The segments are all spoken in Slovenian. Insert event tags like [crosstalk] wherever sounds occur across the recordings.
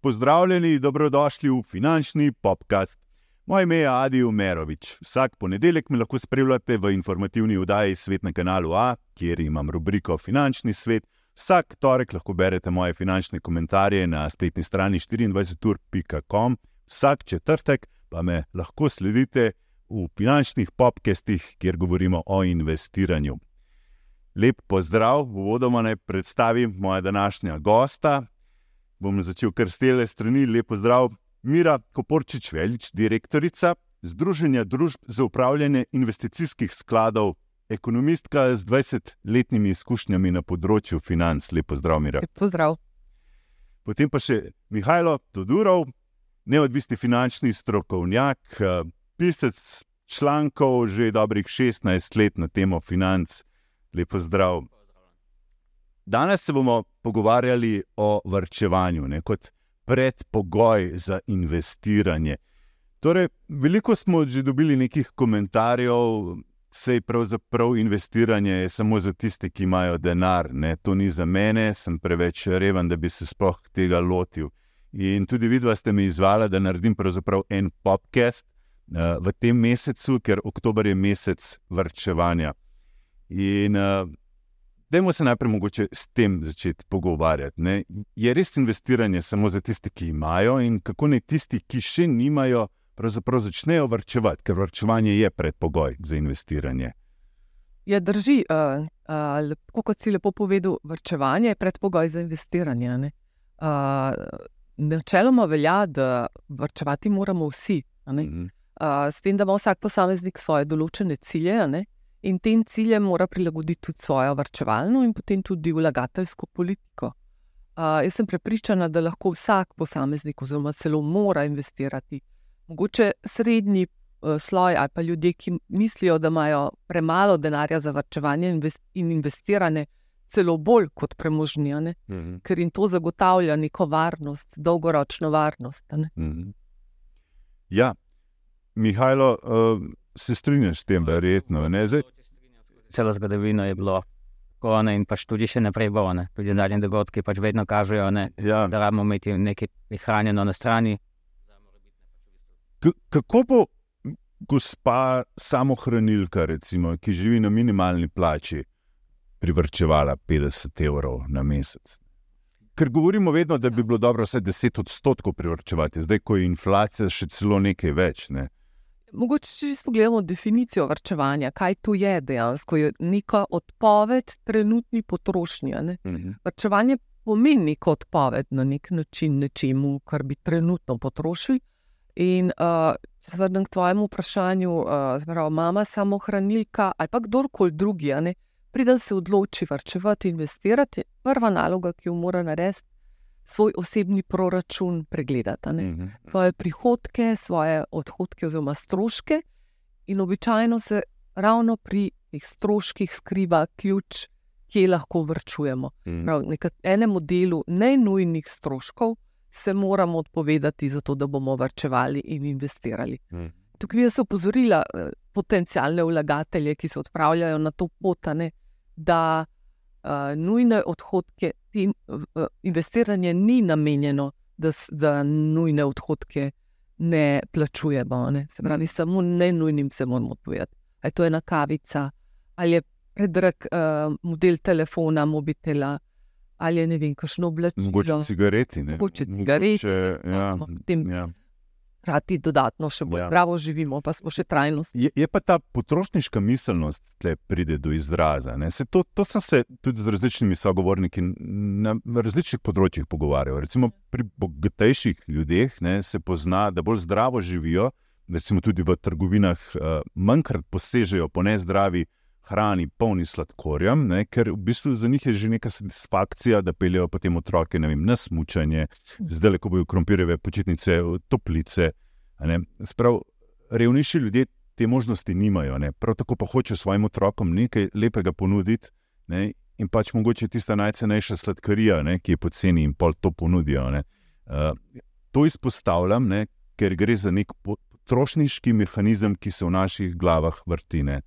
Pozdravljeni, dobrodošli v finančni podcast. Moje ime je Adi Umerovič. Vsak ponedeljek me lahko spremljate v informativni oddaji Svet na kanalu A, kjer imam rubriko Finančni svet. Vsak torek lahko berete moje finančne komentarje na spletni strani 24.com, vsak četrtek pa me lahko sledite v finančnih popkestih, kjer govorimo o investiranju. Lep pozdrav, uvodoma naj predstavim moja današnja gosta. Bom začel kar s tele strani. Lep pozdrav, Mira Koporčič, velič, direktorica Združenja družb za upravljanje investicijskih skladov, ekonomistka z 20-letnimi izkušnjami na področju financ. Lep pozdrav, Mira. Lep pozdrav. Potem pa še Mihajlo Todurov, neodvisni finančni strokovnjak, pisec člankov že dobrih 16 let na temo financ. Lepo zdrav. Danes se bomo pogovarjali o vrčevanju ne, kot predpogoj za investiranje. Torej, veliko smo že dobili nekih komentarjev, da je pravzaprav investiranje samo za tiste, ki imajo denar. Ne. To ni za mene, sem preveč reven, da bi se sploh tega lotil. In tudi vidva ste mi izvala, da naredim en podcast uh, v tem mesecu, ker oktober je mesec vrčevanja. In uh, dajmo se najprej mogoče s tem začeti pogovarjati. Ne? Je res investiranje samo za tiste, ki imajo, in kako naj tisti, ki še nimajo, pravzaprav začnejo vrčevati, ker vrčevanje je predpogoj za investiranje. Ja, drži. Uh, uh, kot si lepo povedal, vrčevanje je predpogoj za investiranje. Uh, načeloma velja, da vrčevati moramo vsi. Mm -hmm. uh, s tem, da ima vsak posameznik svoje določene cilje. Ne? In tem ciljem mora prilagoditi tudi svojo vrčevalno in potem tudi vlagateljsko politiko. Uh, jaz sem prepričana, da lahko vsak posameznik, oziroma celo mora investirati. Mogoče srednji uh, sloj ali pa ljudje, ki mislijo, da imajo premalo denarja za vrčevanje invest in investiranje, celo bolj kot premožnjene, mm -hmm. ker jim to zagotavlja neko varnost, dolgoročno varnost. Mm -hmm. Ja, Mihajlo. Se strinjaš s tem, verjetno. Celo zgodovino je bilo. Kone in pač tudi še naprej bo, ne? tudi zadnji dogodki pač vedno kažejo, ne? ja. da moramo imeti nekaj prihranjeno na strani. K kako bo gospa samohranilka, recimo, ki živi na minimalni plači, privrčevala 50 evrov na mesec? Ker govorimo vedno, da bi bilo dobro vse 10 odstotkov privrčevati, zdaj, ko je inflacija še celo nekaj več. Ne? Mogoče, če si pogledamo definicijo vrčevanja, kaj to je dejansko, je neka odpoved trenutni potrošnji. Ne? Mhm. Vrčevanje pomeni neko odpoved na nek način nečemu, kar bi trenutno potrošili. In uh, če se vrnem k tvojemu vprašanju, uh, zmeraj mama, samo hranilka ali pa kdorkoli drugi, preden se odloči vrčevati, investirati, prva naloga, ki jo mora narediti, svoj osebni proračun pregledati, uh mhm. -huh. svoje prihodke, svoje odhodke oziroma stroške. In običajno se ravno pri teh stroških skriva ključ, kje lahko vrčujemo. Uh mhm. -huh. Enemu delu najnujnih stroškov se moramo odpovedati, zato da bomo vrčevali in investirali. -huh. Tukaj bi jaz opozorila eh, potencijalne vlagatelje, ki se odpravljajo na to pot, da uh, nujne odhodke in uh, investiranje ni namenjeno, da, da nujne odhodke ne plačujemo. Ne? Se pravi, samo ne nujnim se moramo odpovedati. Ali je to ena kavica, ali je predrag uh, model telefona, mobitela. Ali je ne vem, kakšno oblačilo. Mogoče cigareti. Mogoče cigareti. Mogoče, ja, ja hkrati dodatno še bolj ja. zdravo živimo, pa smo še trajnostni. Je, je pa ta potrošniška miselnost, ki pride do izraza. To, to sem se tudi z različnimi sogovorniki na različnih področjih pogovarjal. Recimo pri bogatejših ljudeh ne, se pozna, da bolj zdravo živijo, recimo tudi v trgovinah, uh, manjkrat posežejo po nezdravi hrani, polni sladkorja, ker v bistvu za njih je že neka satisfakcija, da peljejo potem otroke vem, na smutanje, zdaj le ko bojo krompirjeve počitnice, toplice. Sprav, revnejši ljudje te možnosti nimajo, ne? prav tako pa hočejo svojim otrokom nekaj lepega ponuditi. Ne? In pač mogoče tista najcenejša sladkarija, ne, ki je poceni in pol to ponudijo. Uh, to izpostavljam, ne, ker gre za nek potrošniški mehanizem, ki se v naših glavah vrti. Ne.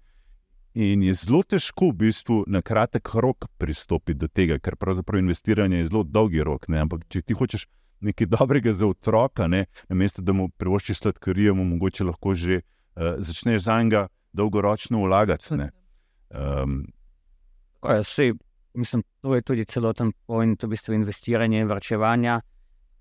In je zelo težko v bistvu na kratek rok pristopiti do tega, ker pravzaprav investiranje je zelo dolgi rok. Ne? Ampak če ti hočeš nekaj dobrega za otroka, ne mesto, da mu privoščiš sladkarijo, mu mogoče lahko že uh, začneš za njega dolgoročno vlagati. Um, je, vse, mislim, to je tudi celoten point, v bistvu investiranja in vrčevanja.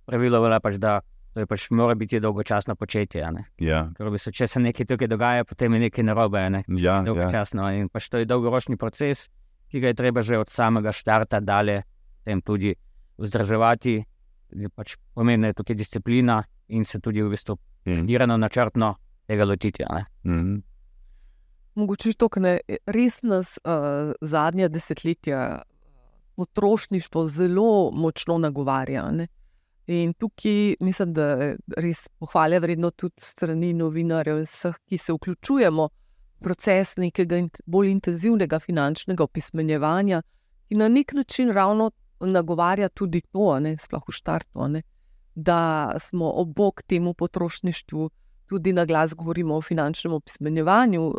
Pravilo je pač, da to je pač mora biti dolgočasno početje. Ja. Ker, v bistvu, če se nekaj tukaj dogaja, potem je nekaj narobe. Ne? Ja, dolgočasno. Ja. In pač to je dolgoročni proces, ki ga je treba že od samega štarta dalje tudi vzdrževati. Pač pomembna je tukaj disciplina in se tudi v bistvu mm. dirano, načrtno tega lotiti. Mm. Mogoče to, kar res nas uh, zadnja desetletja potrošništvo zelo močno nagovarja. Ne? In tukaj mislim, da je res pohvalja vredno tudi strani novinarjev in vseh, ki se vključujemo v proces nekega bolj intenzivnega finančnega opismenjevanja, ki na nek način ravno nagovarja tudi to, ne, sploh v štartu, ne, da smo obok temu potrošništvu tudi na glas govorimo o finančnem opismenjevanju,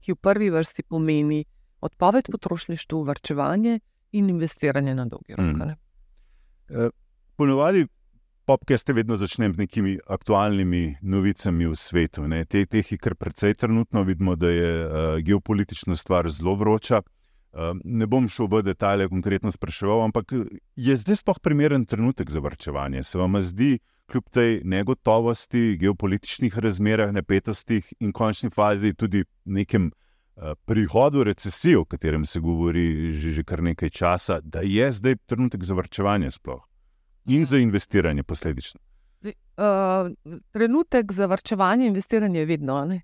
ki v prvi vrsti pomeni odpoved potrošništvu, vrčevanje in investiranje na dolgi rok. Mm. E, ponovadi popkeste vedno začnem z nekimi aktualnimi novicami v svetu. Te, teh je kar precej trenutno, vidimo, da je uh, geopolitična stvar zelo vroča. Uh, ne bom šel v detalje, konkretno spraševal, ampak je zdaj sploh primeren trenutek za vrčevanje? Se vam zdi, kljub tej negotovosti, geopolitičnih razmerah, napetostih in končni fazi tudi nekem uh, prihodu recesije, o katerem se govori že, že kar nekaj časa, da je zdaj trenutek za vrčevanje sploh in za investiranje posledično? Uh, trenutek za vrčevanje in investiranje je vedno. Ne?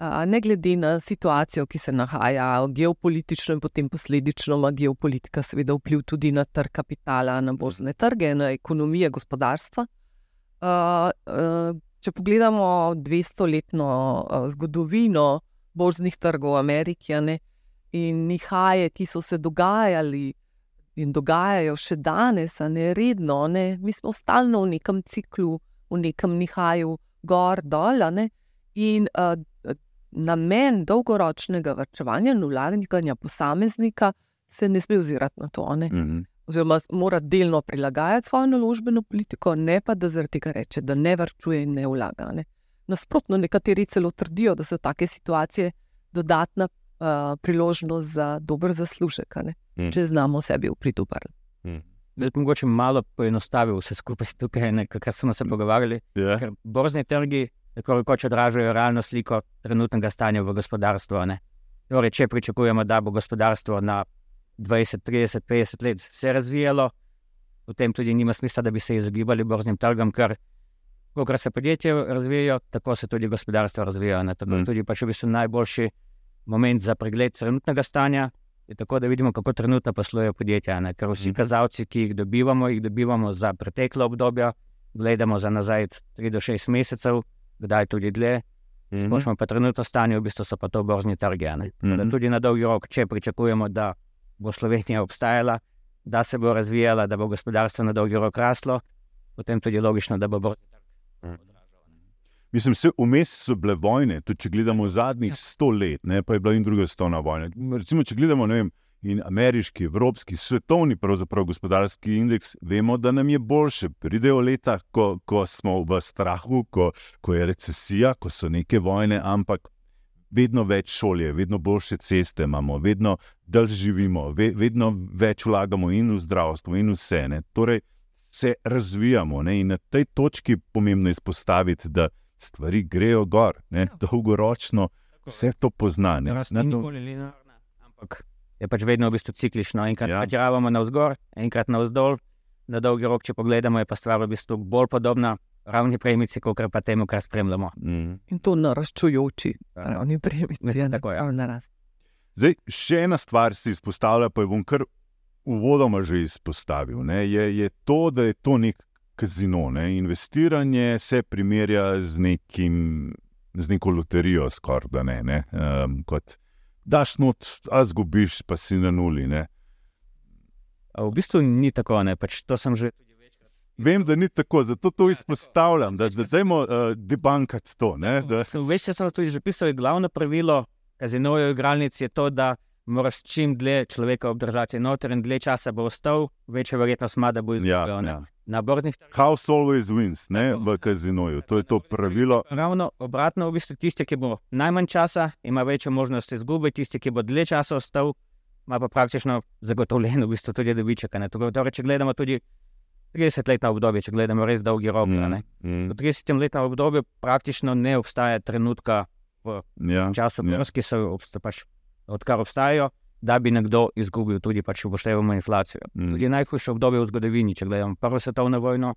Uh, ne glede na situacijo, ki se nahaja, geopolitično in potem posledično ima geopolitika, seveda, vpliv tudi na trg kapitala, na borzne trge, na ekonomije, gospodarstva. Uh, uh, če pogledamo 200-letno uh, zgodovino borznih trgov v Ameriki ne, in nihaje, ki so se dogajali in dogajajo še danes, ne redno, ne? mi smo stalno v nekem ciklu, v nekem nihaju, gor, dol. Ne? In uh, namen dolgoročnega vrčevanja in vlaganja posameznika se ne sme ozirati na to. Mm -hmm. Oziroma, mora delno prilagajati svojo naložbeno politiko, ne pa da zaradi tega reče, da ne vrčuje in ne vlaga. Ne? Nasprotno, nekateri celo trdijo, da so take situacije dodatna uh, priložnost za dober zaslužek, mm. če znamo sebi upridupariti. Mm. Mogoče malo poenostavil vse skupaj tukaj, kar smo se pogovarjali. Yeah. Ja. Borzni trgi tako rekoč odražajo realno sliko trenutnega stanja v gospodarstvu. Torej, če pričakujemo, da bo gospodarstvo na 20, 30, 50 let se razvijalo, potem tudi nima smisla, da bi se izogibali borznim trgom, ker ko se podjetje razvijajo, tako se tudi gospodarstvo razvija. Tako mm. tudi pač v bistvu najboljši moment za pregled trenutnega stanja, je tako, da vidimo, kako trenutno poslujejo podjetja. Ne? Ker vsi mhm. kazalci, ki jih dobivamo, jih dobivamo za preteklo obdobje, gledamo za nazaj 3 do 6 mesecev, kdaj tudi dlje. Mm -hmm. pa trenutno stanje, v bistvu so pa to borzni trgi. Mm -hmm. Tudi na dolgi rok, če pričakujemo, da bo Slovenija obstajala, da se bo razvijala, da bo gospodarstvo na dolgi rok raslo, potem tudi logično, da bo borzni trg. Mm -hmm. Mislim, da vmes so bile vojne, tudi če gledamo zadnjih ja. sto let, ne, pa je bila in druga svetovna vojna. Recimo, če gledamo vem, ameriški, evropski, svetovni gospodarski indeks, vemo, da nam je boljše. Pridejo leta, ko, ko smo v strahu, ko, ko je recesija, ko so neke vojne, ampak vedno več šolje, vedno boljše ceste imamo, vedno dlje živimo, ve, vedno več vlagamo in v zdravstvo, in vse. Ne. Torej, se razvijamo ne, in na tej točki je pomembno izpostaviti, da stvari grejo gor, ne, ja. dolgoročno vse to poznane. Ampak je pač vedno v bistvu ciklično. Enkrat ja. gremo navzgor, enkrat navzdol, na dolgi rok, če pogledamo, je pa stvar v bistvu bolj podobna. Ravni premici, kot pa temu, kar spremljamo. Mm. In to naraščujoči, ja. ravni premici, ja, tako je. Zdaj, še ena stvar si izpostavlja, pa je bom kar uvodoma že izpostavil. Je, je to, da je to nek kazino. Ne? Investiranje se primerja z, nekim, z neko loterijo, skoraj da ne. ne? Um, kot daš not, a zgubiš, pa si na nuli. Ne? V bistvu ni tako, ne pač to sem že. Vem, da ni tako, zato to izpostavljam, da zdaj moramo uh, debankati to. Veš, če sem tudi že pisal, je glavno pravilo kazinoju igralnic je to, da moraš čim dlje človeka obdržati noter in dlje časa bo ostal, večja verjetnost ima, da bo izgubil. Ja, ja. Na borznih House always wins, ne, v kazinoju. To je to pravilo. Ravno obratno, v bistvu tisti, ki bo najmanj časa, ima večjo možnost izgube, tisti, ki bo dlje časa ostal, ima pa praktično zagotovljen v bistvu tudi dobiček. Torej, če gledamo tudi 30-letna obdobje, če gledamo res dolgi rok. ne. Mm, V 30-letnem obdobju praktično ne obstaja trenutka v ja, času, Ja. ki obsta, pač, odkar obstajajo, da bi nekdo izgubil tudi pač upoštevamo inflacijo. Mm. Tudi najhujše obdobje v zgodovini, če gledamo prvo svetovno vojno,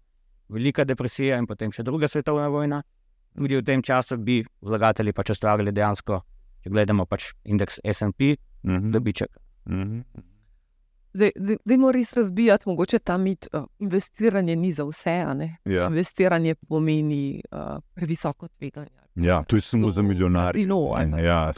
velika depresija in potem še druga svetovna vojna. Tudi v tem času bi vlagatelji pač ustvarjali dejansko, če gledamo pač indeks SP, mhm, dobiček. mhm. Zdaj, zdaj, dajmo res razbijati, mogoče ta mit, uh, investiranje ni za vse. a ne. Ja, Investiranje pomeni uh, previsoko tveganje. ja, to je samo za milijonarje. Kazino, ali pa- Ja,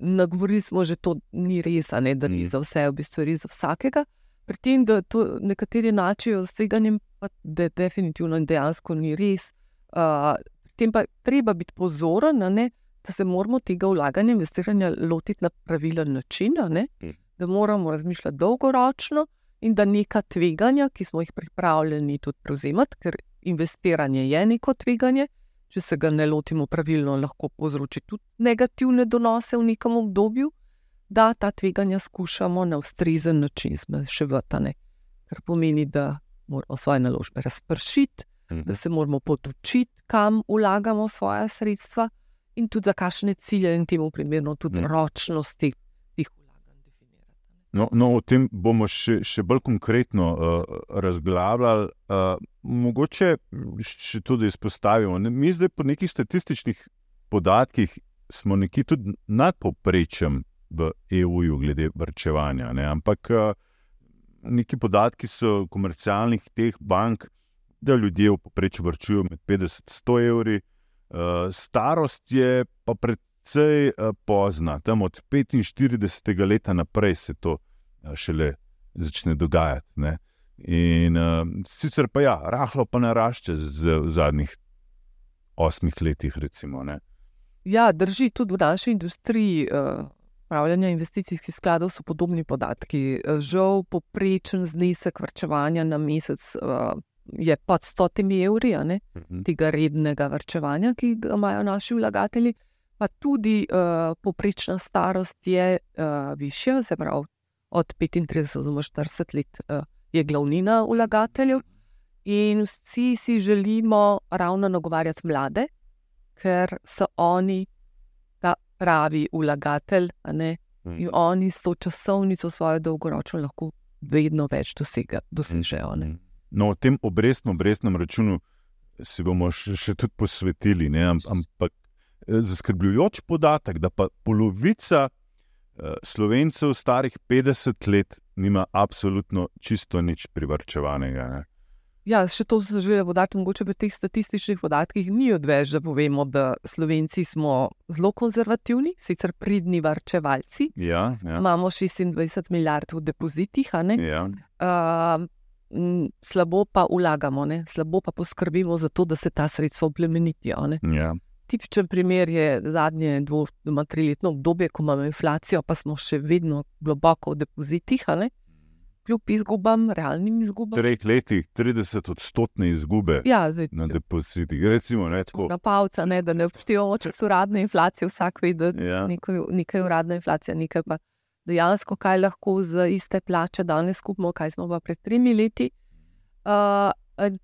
Nagovorili smo že, to ni res, ne, da ni Mm. za vse, v bistvu je res za vsakega. Pri tem, da to nekateri načejo s tveganjem, pa da definitivno in dejansko ni res. Uh, pri tem pa treba biti pozoren, ne, da se moramo tega vlaganja, investiranja lotiti na pravilen način, ne, Mm. da moramo razmišljati dolgoročno in da neka tveganja, ki smo jih pripravljeni tudi prevzemati, ker investiranje je neko tveganje, če se ga ne lotimo pravilno, lahko povzroči tudi negativne donose v nekem obdobju, da ta tveganja skušamo na ustrezen način zmanjševati. Kar pomeni, da moramo svoje naložbe razpršiti, Mhm. da se moramo potočiti, kam vlagamo svoje sredstva in tudi za kakšne cilje, in temu primerno tudi Mhm. ročnost teh. No, no, o tem bomo še, še bolj konkretno uh, razglabljali. Uh, mogoče še tudi izpostavimo. Ne, mi zdaj po nekih statističnih podatkih smo nekje tudi nad povprečjem v EU-ju glede vrčevanja. Ne? Ampak uh, neki podatki so komercialnih teh bank, da ljudje v povprečju vrčujejo med 50 in 100 evri. Uh, starost je pa precej uh, pozna, tam od 45. leta naprej se to uh, šele začne dogajati. Ne? In uh, sicer pa ja, rahlo pa narašča z, v zadnjih osmih letih. Recimo, ne. Ja, drži tudi v naši industriji. Uh, Upravljanja investicijskih skladov so podobni podatki. Eh, Žal, poprečen znesek vrčevanja na mesec uh, je pod 100 evri, a ne, Mhm. tega rednega vrčevanja, ki ga imajo naši vlagatelji. Pa tudi uh, poprečna starost je uh, višja, se pravi od 35 do 40 let uh, je glavnina vlagateljev. In vsi si želimo ravno nagovarjati mlade, ker so oni ta pravi vlagatelj, ne, in oni s to časovnico svojo dolgoročno lahko vedno več dosega, dosežejo. ne. No, o tem obrestnem, obrestnem računu se bomo še, še tudi posvetili. Ne? Am- Ampak eh, zaskrbljujoč podatek, da pa polovica eh, slovencev starih 50 let nima absolutno čisto nič privrčevanega. Ne? Ja, še to sem želela podati, mogoče pri teh statističnih podatkih ni odveč, da povemo, da Slovenci smo zelo konzervativni, sicer pridni varčevalci. Ja, ja, Imamo 26 milijard v depozitih, a ne. ja. Uh, slabo pa vlagamo, ne? slabo pa poskrbimo za to, da se ta sredstva oplemenitijo. ja. Tipičen primer je zadnje dvo- doma triletno obdobje, ko imamo inflacijo, pa smo še vedno globoko v depozitih, kljub izgubam, realnim V izgubam. treh letih 30 odstotne izgube Ja, zdaj, na depozitih. Recimo, ne, tako. na palca, ne, da ne upoštevamo, če so uradne inflacije, vsak ve, da Ja. nekaj, nekaj je uradna inflacija, nekaj pa dejansko, kaj lahko za iste plače danes skupimo, kaj smo pa pred tremi leti. Uh,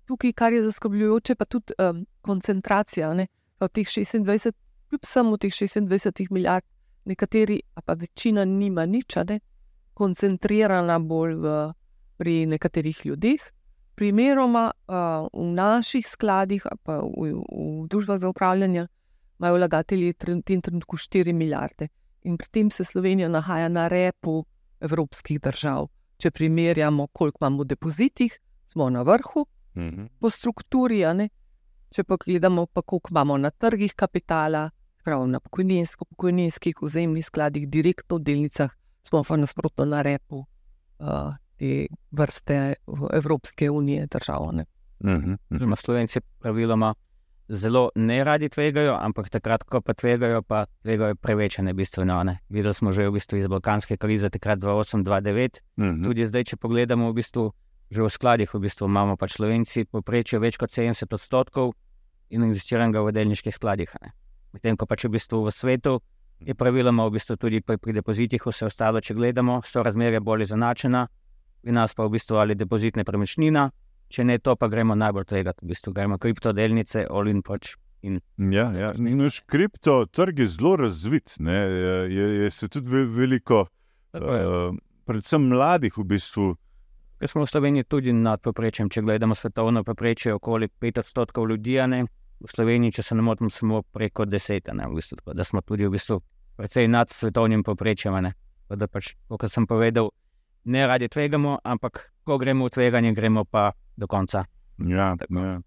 tukaj, kar je zaskrbljujoče, pa tudi um, koncentracija. Ne, v teh 26, kljub samo teh 26 milijard, nekateri, a pa večina nima nič, a ne, koncentrirana bolj v, pri nekaterih ljudeh. Primeroma uh, v naših skladih, a pa v, v družbah za upravljanje, imajo vlagatelji v tem trenutku 4 milijarde. In pri tem se Slovenija nahaja na repu evropskih držav. Če primerjamo, koliko imamo v depozitih, smo na vrhu, Mhm. po strukturi, a ne. Če pa gledamo, pa koliko imamo na trgih kapitala, prav na pokojninsko, pokojninskih, vzemnih skladih, direktno v delnicah, smo pa nasprotno na repu uh, te vrste v Evropske unije držav. a ne. Mhm. Mhm. Oziroma, Slovenci praviloma zelo ne radi tvegajo, ampak takrat, ko pa tvegajo, pa tvegajo prevečene, bistveno. Ne. Videli smo že v bistvu iz balkanske krize, takrat 2008-2009. Mm -hmm. Tudi zdaj, če pogledamo, v bistvu, že v skladih v bistvu imamo pač Slovenci poprečje več kot 70 odstotkov in investiranega v delniških skladih. ne. Medtem ko pač v bistvu v svetu je praviloma v bistvu tudi pri, pri depozitih vse ostalo, če gledamo, so razmerja bolj izenačena, pri nas pa v bistvu ali depozit nepremičnina, če ne to, pa gremo najbolj tvegati, v bistvu gremo kriptodelnice, olin pač. In Ja, ja. Naš kriptotrg je zelo razvit. ne, Je, je, je se tudi ve- veliko, uh, predvsem mladih, v bistvu. Ker smo v Sloveniji tudi nad povprečjem, če gledamo svetovno povprečje, okoli 5 odstotkov ljudi, ne? v Sloveniji, če se ne motim, smo preko 10, a ne? v bistvu, tako da smo tudi v bistvu precej nad svetovnim. Tako Da pač, kot sem povedal, ne radi tvegamo, ampak ko gremo v tveganje, gremo pa do konca. Ja, Tako. ja.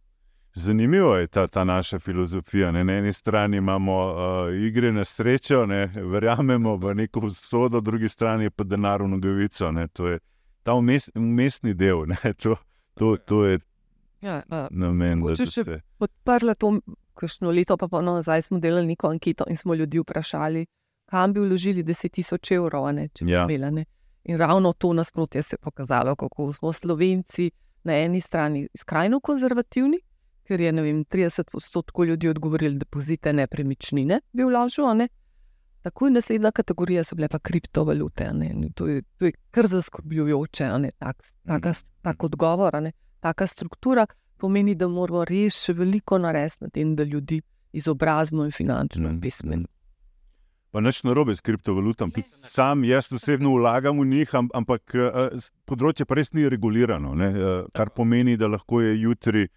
Zanimivo je ta, ta naša filozofija. Ne? Na eni strani imamo uh, igre na srečo, ne? verjamemo v neko usodo, na drugi strani pa denar v nogavico. Ne? To je ta vmes, umestni del. Ne? [laughs] To, to, to je Ja, uh, namen. Mogoče da še se- podprla to, kakšno leto pa pa nazaj smo delali neko anketo in smo ljudi vprašali, kam bi vložili 10 tisoč evrov, a ne, če bi Ja. imeli. Ne. In ravno to nasprotje se je pokazalo, kako smo Slovenci na eni strani skrajno konzervativni, ker je ne vem, 30 odstotkov ljudi odgovorili, da pozite nepremičnine bi vložil. a Ne. Takoj naslednja kategorija so bile pa kriptovalute. In To je, to je kar zaskrbljujoče, tak, taka, tak odgovor, a ne, taka struktura pomeni, da moramo res še veliko narediti na tem, da ljudi izobrazimo in finančno Mm, pismeno. Pa nič narobe s kriptovalutami. Tudi Sam jaz osebno vlagam v njih, am- ampak uh, področje pa res ni regulirano. Ne? Uh, kar pomeni, da lahko je jutri uh,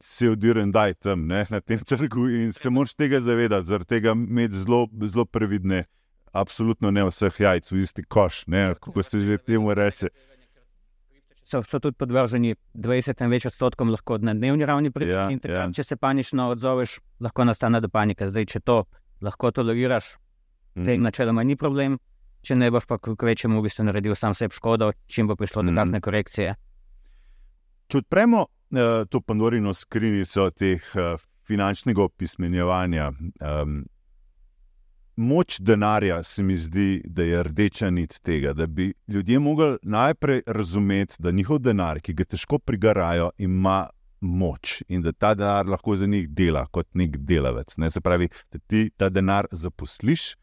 cel diren daj tam ne? na tem [laughs] trgu in se moraš tega zavedati, zaradi tega imeti zelo, zelo previdne. Absolutno ne vseh jajc v isti koš, ne? kako se že temu reče. So, so tudi podvrženi 20 in več odstotkom lahko na dnevni ravni. Pri, Ja, takrat, ja. Če se panično odzoveš, lahko nastane do panike. Zdaj, če to lahko toleriraš, te Mhm. načeloma ni problem. Če ne boš pa k večjemu v bistvu naredil sam sebi škodo, čim bo prišlo do Mhm. takšne korekcije. Če odpremo uh, to Pandorino skrinjico teh uh, finančnega opismenjevanja, um, moč denarja se mi zdi, da je rdeča nit tega, da bi ljudje mogli najprej razumeti, da njihov denar, ki ga težko prigarajo, ima moč in da ta denar lahko za njih dela kot nek delavec. Ne? Se pravi, da ti ta denar zaposliš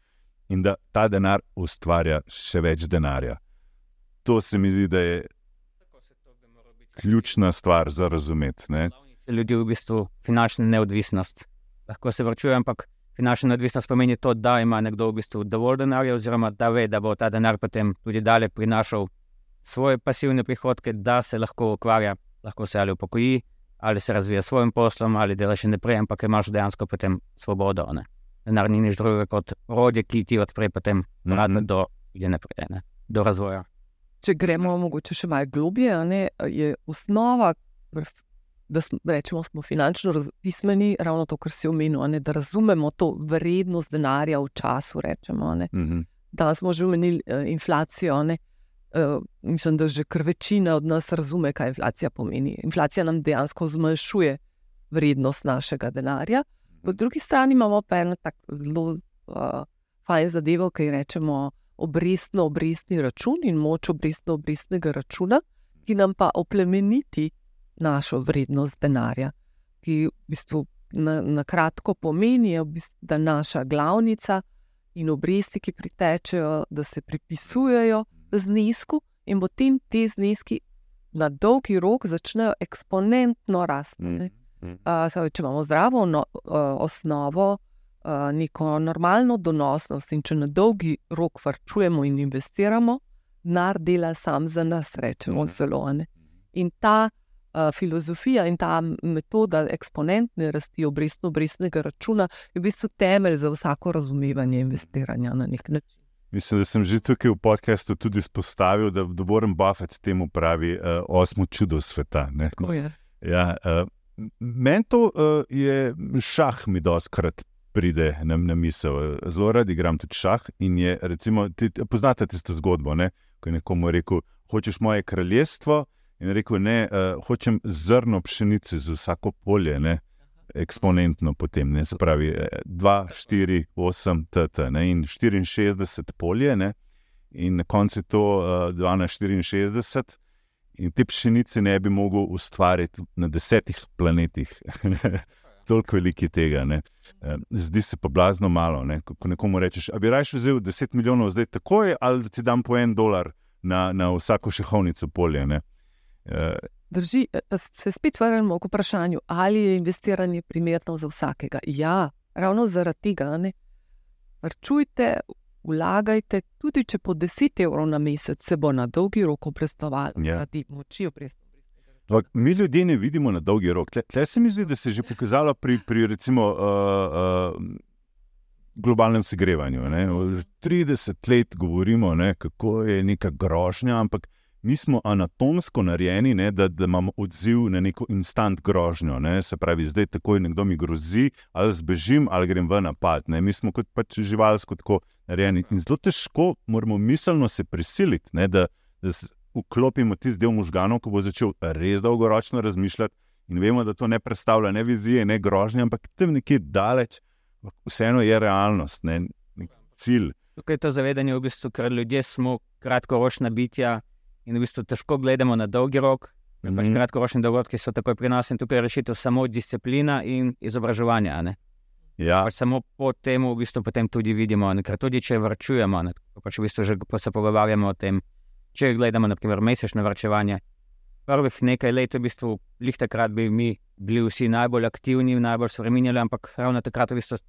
in da ta denar ustvarja še več denarja. To se mi zdi, da je ključna stvar za razumeti. Ne? Ljudi v bistvu finančna neodvisnost. Lahko se vrčuje, ampak finančna neodvisnost pomeni to, da ima nekdo v bistvu dovolj denarja, oziroma da ve, da bo ta denar potem tudi dalje prinašal svoje pasivne prihodke, da se lahko ukvarja, lahko se ali upokoji, ali se razvija s svojim poslom, ali dela še naprej, ampak imaš dejansko potem svobodo. Ne? Denar ni nič drugega kot orodje, ki ti odpre potem vrata Mhm. do, naprej, ne? do razvoja. Če gremo mogoče še malo globje, a ne, je osnova, da smo, rečemo, smo finančno pismeni, ravno to, kar si omenil, ne, da razumemo to vrednost denarja v času. Rečemo, ne. Mhm. Danes smo že omenili uh, inflacijo. Ne? Uh, mislim, da že kar večina od nas razume, kaj inflacija pomeni. Inflacija nam dejansko zmanjšuje vrednost našega denarja. Po drugi strani imamo pa eno tako zelo uh, fajn zadevo, ki jo rečemo obrestno-obrestni račun in moč obrestno-obrestnega računa, ki nam pa oplemeniti našo vrednost denarja. Ki v bistvu na, na kratko pomeni, v bistvu, da naša glavnica in obresti, ki pritečejo, da se pripisujejo znesku, in potem te zneski na dolgi rok začnejo eksponentno rasti. Mhm. Uh, če imamo zdravo no, uh, osnovo, uh, neko normalno donosnost, in če na dolgi rok varčujemo in investiramo, denar dela sam za nas, rečemo Mhm. zelo. ne. In ta uh, filozofija in ta metoda eksponentne rasti obrestno-obrestnega računa je v bistvu temelj za vsako razumevanje investiranja na nek način. Mislim, da sem že tukaj v podkastu tudi izpostavil, da, Warren Buffett temu pravi uh, osmo čudo sveta. Ja, uh, Meni to uh, je šah, mi doskrat pride na, na misel. Zelo rad igram tudi šah. In je, recimo, ti, poznate tisto zgodbo, ne? ko je nekomu rekel: Hočeš moje kraljestvo? In rekel: Ne, uh, hočem zrno pšenice za vsako polje. Ne? eksponentno potem, ne, se pravi 2, 4, 8, TT ne, in 64 polje, ne, in na koncu je to uh, 2 na 64, in te pšenice ne bi mogel ustvariti na desetih planetih. [laughs] Toliko velik je tega. Ne. Zdi se pa blazno malo. Ne. Ko nekomu rečeš, da bi raje vzel 10 milijonov zdaj takoj, ali da ti dam po en dolar na, na vsako šehovnico polje. Ne. Drži, pa se spet vrnemo k vprašanju, ali je investiranje primerno za vsakega. Ja, ravno zaradi tega. Vrčujte, vlagajte, tudi če po 10 evrov na mesec se bo na dolgi rok obrestovalo, ja. zaradi moči Mi ljudje ne vidimo na dolgi rok. Tle se mi zdi, da se je že pokazalo pri, pri recimo, uh, uh, globalnem segrevanju. Ne? 30 let govorimo, ne, kako je neka grožnja, ampak mi smo anatomsko narejeni, ne, da, da imamo odziv na neko instant grožnjo. Ne. Se pravi, zdaj takoj nekdo mi grozi, ali zbežim, ali grem v napad. Ne. Mi smo kot pač živalsko tako narejeni. In zelo težko moramo miselno se prisiliti, ne, da, da vklopimo tisti del možganov, ko bo začel res dolgoročno razmišljati. In vemo, da to ne predstavlja ne vizije, ne grožnje, ampak tam nekje daleč, vseeno je realnost, ne, nek cilj. Tukaj je to zavedanje, v bistvu, ker ljudje smo kratkoročna bitja in v bistvu težko gledamo na dolgi rok. Mm -hmm. kratkoročni dogodki so takoj pri nas in tukaj je rešitev samo disciplina in izobraževanje. Ja. Pač samo po tem, v bistvu, potem tudi vidimo, ker tudi če vrčujemo, ne, pač v bistvu že se pogovarjamo o tem, če gledamo naprimer mesečne vrčevanje. Prvih nekaj let, v bistvu, lih takrat bi mi bili vsi najbolj aktivni, najbolj spremenjali, ampak ravno takrat v bistvu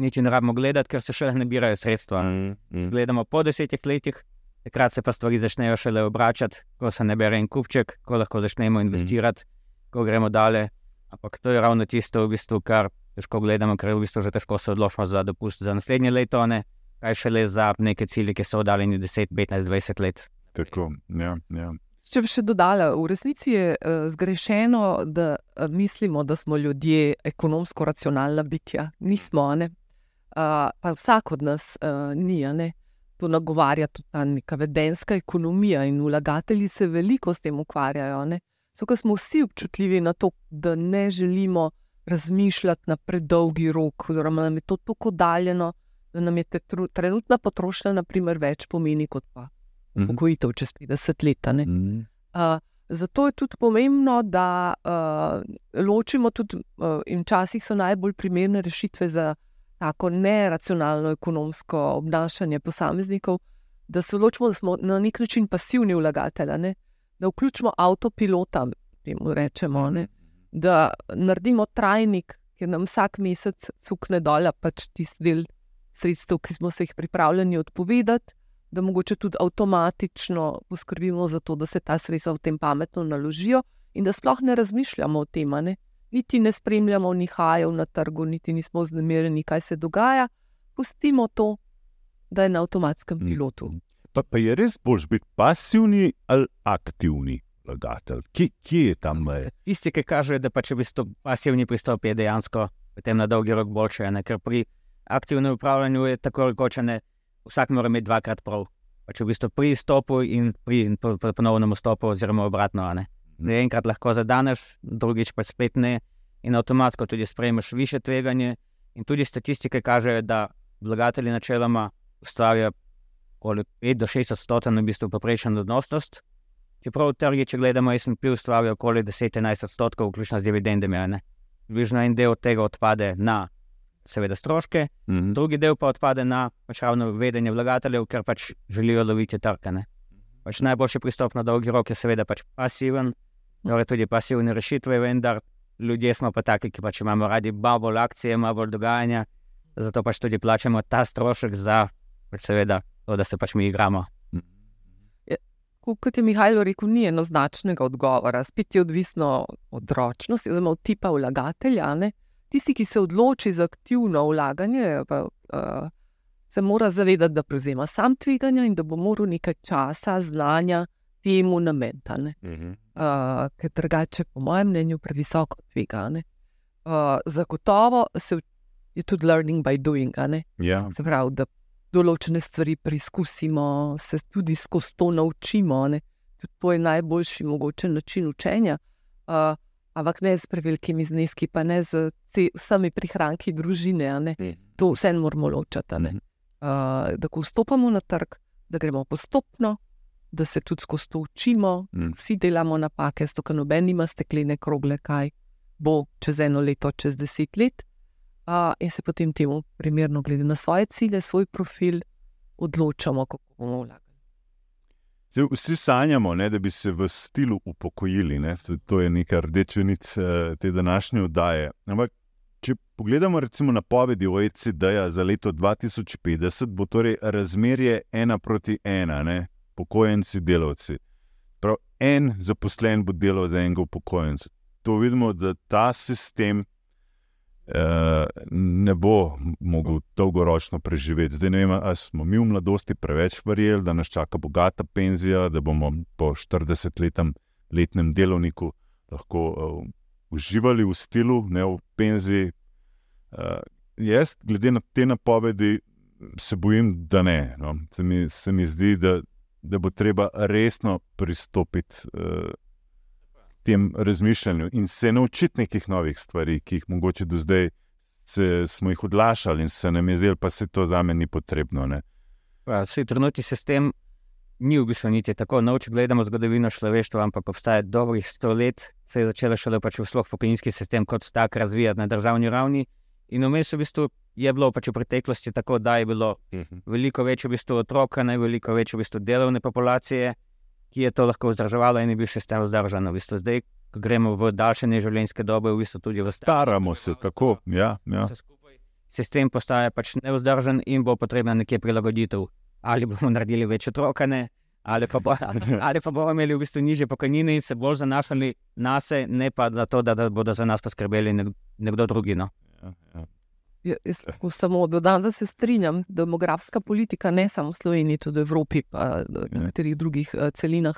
nič ne rabimo gledati, ker se še ne nabirajo sredstva. Mm -hmm. Gledamo po desetih letih, takrat se pa stvari začnejo šele obračati, ko se ne bere en kupček, ko lahko začnemo mhm. investirati, mm. ko gremo dalje. Ampak to je ravno tisto, v bistvu, kar težko gledamo, ker v bistvu že težko se odločimo za dopust za naslednje leto, ne? kaj šele za neke cilje, ki so oddaljeni 10, 15, 20 let. Tako, ja, ja. Če bi še dodala, v resnici je uh, zgrešeno, da uh, mislimo, da smo ljudje ekonomsko racionalna bitja. Nismo, uh, pa vsak od nas uh, ni. Ne? to nagovarja tudi ta neka vedenska ekonomija in vlagatelji se veliko s tem ukvarjajo. Zato smo vsi občutljivi na to, da ne želimo razmišljati na predolgi rok, oziroma nam je to tako daljeno, da nam je trenutna potrošnja, naprimer, več pomeni kot pa mm -hmm. čez 50 let. Mm -hmm. uh, zato je tudi pomembno, da uh, ločimo tudi, uh, in včasih so najbolj primerne rešitve za tako neracionalno ekonomsko obnašanje posameznikov, da se odločimo, da smo na nek način pasivni vlagatelji, ne? da vključimo avtopilota, rečemo, da naredimo trajnik, ki nam vsak mesec cukne dol, pač tisti del sredstev, ki smo se jih pripravljeni odpovedati. Da mogoče tudi avtomatično poskrbimo za to, da se ta sredstva v tem pametno naložijo, in da sploh ne razmišljamo o tem, niti ne spremljamo nihajev na trgu, niti nismo znemirjeni, kaj se dogaja. Pustimo to, da je na avtomatskem mm. pilotu. Pa, pa je res bolj biti pasivni ali aktivni vlagatelj? Kje, kje je tam meja? Tisti, ki kažejo, da pa če bi to pasivni pristop, je dejansko potem na dolgi rok boljše. Ne? Ker pri aktivnem upravljanju je tako rekočene, vsak mora imeti dvakrat prav. Pač v bistvu pri stopu in pri ponovnem vstopu, oziroma obratno. Ne? da enkrat lahko zadaneš, drugič pa spet ne, in avtomatsko tudi sprejmeš više tveganje. In tudi statistike kažejo, da vlagatelji načeloma ustvarjajo okoli 5 do 6 odstotkov, v bistvu poprečen odnosnost. Čeprav trgi, če gledamo, SP ustvarjajo okoli 10-11 odstotkov, vključno z dividendami. Približno en del tega odpade na, seveda, stroške, mm -hmm. drugi del pa odpade na pač ravno vedenje vlagateljev, ker pač želijo loviti trkane. Pač najboljši pristop na dolgi rok je seveda pač pasiven, torej tudi pasivne rešitve, vendar ljudje smo pa taki, ki pač imamo radi bolj akcije, malo bolj dogajanja, zato pač tudi plačamo ta strošek za, pač seveda, to, da se pač mi igramo. Ja, kot je Mihajlo rekel, ni enoznačnega odgovora, spet je odvisno od ročnosti, oziroma od tipa vlagatelja. Ne? Tisti, ki se odloči za aktivno vlaganje, pa, uh, se mora zavedati, da prevzema sam tveganja in da bo moral nekaj časa, znanja temu nameniti. Uh -huh. uh, ker drugače, po mojem mnenju, previsoko tvegane. Uh, zagotovo se je tudi learning by doing. Ja. Se pravi, da določene stvari preizkusimo, se tudi skozi to naučimo. To je najboljši mogoče način učenja. Uh, ampak ne z prevelikimi zneski, pa ne z vsemi prihranki družine. ne. Mhm. To vse moramo ločiti. ne. Mhm. Uh, da ko vstopamo na trg, da gremo postopno, da se tudi skozi to učimo, Mhm. vsi delamo napake, zato ker noben ima steklene krogle, kaj bo čez eno leto, čez deset let. Uh, in se potem temu primerno, glede na svoje cilje, svoj profil, odločamo, kako bomo vlagali. Zdaj, Vsi sanjamo, ne, da bi se v stilu upokojili. Ne. To, to je neka rdeča nit eh, te današnje oddaje. Ampak, če pogledamo recimo napovedi OECD-ja za leto 2050, bo torej razmerje ena proti ena, ne, pokojenci, delavci. Prav en zaposlen bo delal za enega upokojenca. To vidimo, da ta sistem ne bo mogel dolgoročno preživeti. Zdaj ne vem, ali smo mi v mladosti preveč verjeli, da nas čaka bogata penzija, da bomo po 40-letnem letnem delovniku lahko uh, uživali v stilu, ne v penziji. Uh, jaz, glede na te napovedi, se bojim, da ne. No. Se, mi, se mi zdi, da, da bo treba resno pristopiti. Uh, tem razmišljanju in se naučiti nekih novih stvari, ki jih mogoče do zdaj se, smo jih odlašali in se nam je zdelo, pa se to za me ni potrebno. Ne. Vsi trenutni sistem ni v bistvu niti tako nov, če gledamo zgodovino človeštva, ampak obstaja dobrih sto let, se je začela šele pač v sloh pokojninski sistem kot tak razvijati na državni ravni. In vmes v bistvu je bilo pač v preteklosti tako, da je bilo veliko več v bistvu otroka, ne veliko več v bistvu delovne populacije, ki je to lahko vzdrževalo in je bil še star vzdržan. V bistvu zdaj, ko gremo v daljšanje življenjske dobe, v bistvu tudi v Staramo se tako. Ja, ja. Sistem postaja pač nevzdržen in bo potrebna nekje prilagoditev. Ali bomo naredili več otroka, ne? Ali pa, bo, [laughs] ali pa bomo imeli v bistvu niže pokojnine in se bolj zanašali na sebe, ne pa za to, da, da bodo za nas poskrbeli nek, nekdo drugi. No. Ja, ja. Ja, Jaz lahko samo dodam, da se strinjam, demografska politika ne samo v Sloveniji, tudi v Evropi, pa na Ja. nekaterih drugih uh, celinah,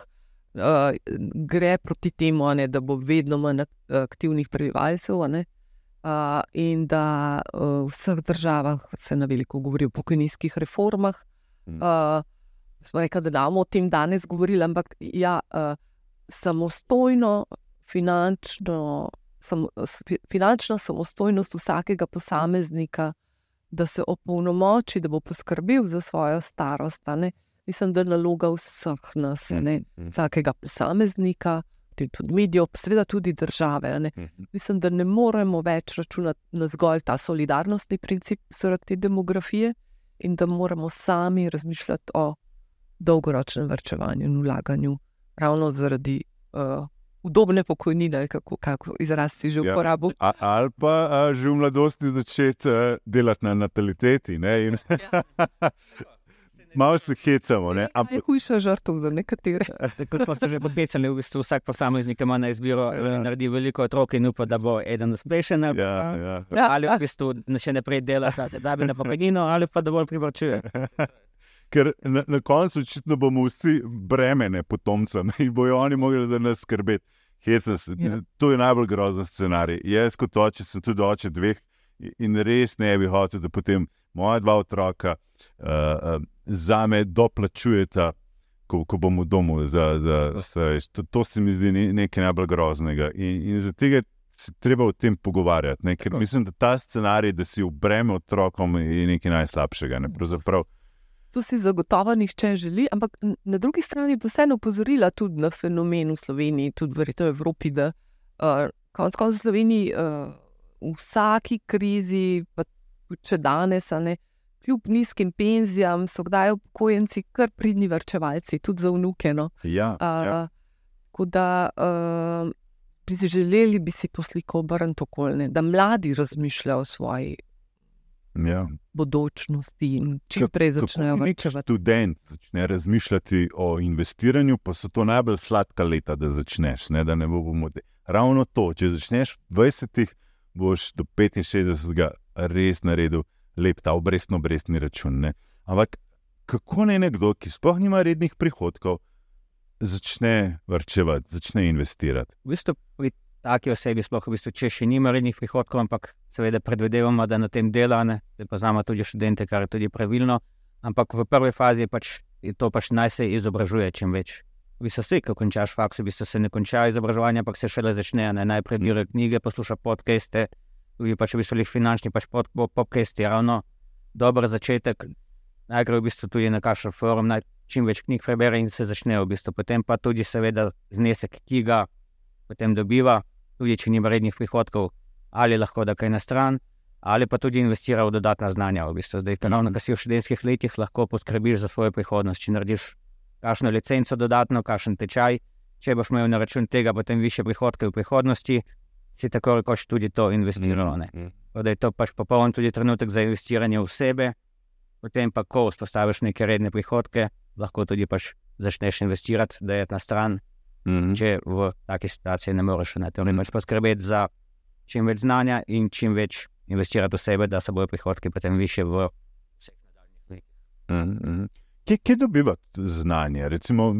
uh, gre proti temu, ne, da bo vedno manj ak- aktivnih prebivalcev. ne, Uh, in da v vseh državah se na veliko govori o pokojninskih reformah. Mm. Smo rekli, da ne bomo o tem danes govorili, ampak ja, samostojno, finančno, finančna samostojnost vsakega posameznika, da se opolnomoči, da bo poskrbel za svojo starost. Mislim, da je naloga vseh nas, ne, Mhm. vsakega posameznika, tudi medijev, pa seveda tudi države. ne. Mhm. Mislim, da ne moremo več računati na zgolj ta solidarnostni princip zaradi te demografije in da moramo sami razmišljati o dolgoročnem vrčevanju in vlaganju, ravno zaradi uh, udobne pokojnine, ali kako, kako izraz si že Ja. uporabil. A, ali pa a, že v mladosti začeti a, delati na nataliteti. Ne, in, [laughs] malo se hecamo. Ne, Je ampak, hujša žrtev za nekatere. Zdaj, Kot smo se že poklicali, v bistvu vsak posameznik ima na izbiro, Ja. ja. naredi veliko otrok in upa, da bo eden uspešen. Ali, ja, ja. Ja, ali ja. v bistvu še naprej dela, da bi na pokojnino, ali pa da bolj privrčuje. [laughs] Ker na, na koncu očitno bomo vsi bremene potomcem [laughs] in bojo oni mogli za nas skrbeti. Se. Ja. To je najbolj grozen scenarij. Jaz, kot oče, sem tudi oče dveh in res ne bi hotel, da potem moja dva otroka uh, uh, za me doplačujeta, ko, ko bom v domu za, za starejše. To, to se mi zdi ne- nekaj najbolj groznega. In, in se je treba o tem pogovarjati. Ne? Ker Tako. mislim, da ta scenarij, da si v breme otrokom, je nekaj najslabšega. Ne? Pravzaprav, To si zagotovo nihče želi, ampak na drugi strani pa vseeno opozorila tudi na fenomen v Sloveniji, tudi verjetno v Evropi, da uh, konec koncev v Sloveniji uh, v vsaki krizi, pa če danes, ne, kljub nizkim penzijam, so kdaj upokojenci kar pridni vrčevalci, tudi za vnuke. No. ja, Uh, ja. Tako da uh, bi si želeli, bi si to sliko obrniti okolje, da mladi razmišljajo o svoji ja. bodočnosti in čim prej začnejo vrčevati. študent začne razmišljati o investiranju, pa so to najbolj sladka leta, da začneš. Ne, da ne bo pomote. Ravno to, če začneš v 20-ih, boš do 65 res naredil lep ta obrestno-obrestni račun. Ne. Ampak kako naj nekdo, ki sploh nima rednih prihodkov, začne vrčevati, začne investirati? V bistvu taki osebi, sploh v bistvu, če še nima rednih prihodkov, ampak seveda predvidevamo, da na tem dela, ne, zdaj poznamo tudi študente, kar je tudi pravilno. Ampak v prvi fazi pač je to pač naj se izobražuje čim več. v bistvu vsi, ko končaš faks, v bistvu se ne konča izobraževanje, ampak se šele začne. Ne? Najprej bere knjige, posluša podcaste, tudi pač v bistvu jih finančni, pač pod, podcasti, ravno dober začetek. Najprej v bistvu tudi na kakšen forum, naj čim več knjig prebere in se začne v bistvu. Potem pa tudi seveda znesek, ki ga potem dobiva, tudi če nima rednih prihodkov, ali lahko da kaj na stran, ali pa tudi investira v dodatna znanja. V bistvu. Zdaj, ker si v študentskih letih lahko poskrbiš za svojo prihodnost, če narediš kakšno licenco dodatno, kakšen tečaj. Če boš imel na račun tega potem više prihodke v prihodnosti, si tako rekoč tudi to investiral. Mm, mm. Da je to pač popoln tudi trenutek za investiranje v sebe, potem pa, ko vzpostaviš neke redne prihodke, lahko tudi pač začneš investirati, da je na stran, mm -hmm. če v taki situaciji ne moreš. Ne. Torej, pač poskrbeti za čim več znanja in čim več investirati v sebe, da se bojo prihodki potem više v vseh nadaljnih letih. Mm -hmm. Kje, kje dobivati znanje? Recimo,